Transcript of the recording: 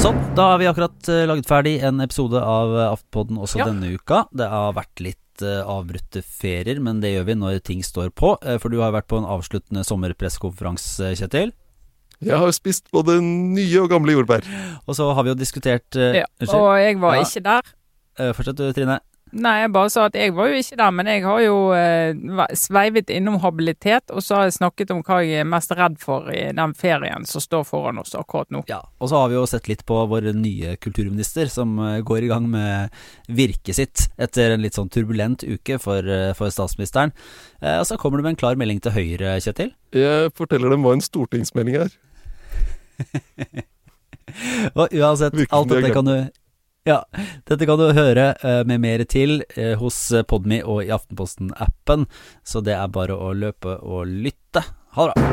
Sånn, da har vi akkurat uh, laget ferdig en episode av uh, Aftenpodden også Ja. denne uka. Det har vært litt uh, avbrutte ferier, men det gjør vi når ting står på. For du har vært på en avsluttende sommerpressekonferanse, Kjetil. Jeg har spist både nye og gamle jordbær. Og så har vi jo diskutert Ja, og jeg var Ja. ikke der. Fortsett du, Trine. Nei, jeg bare sa at jeg var jo ikke der, men jeg har jo eh, sveivet innom habilitet, og så har jeg snakket om hva jeg er mest redd for i den ferien som står foran oss akkurat nå. Ja, og så har vi jo sett litt på vår nye kulturminister som uh, går i gang med virket sitt etter en litt sånn turbulent uke for, uh, for statsministeren. Eh, og så kommer du med en klar melding til Høyre, Kjetil. Jeg forteller dem hva en stortingsmelding er. Og uansett, alt dette kan du ja, dette kan du høre eh, med mer til eh, hos Podme og i Aftenposten-appen, så det er bare å løpe og lytte. Ha det bra.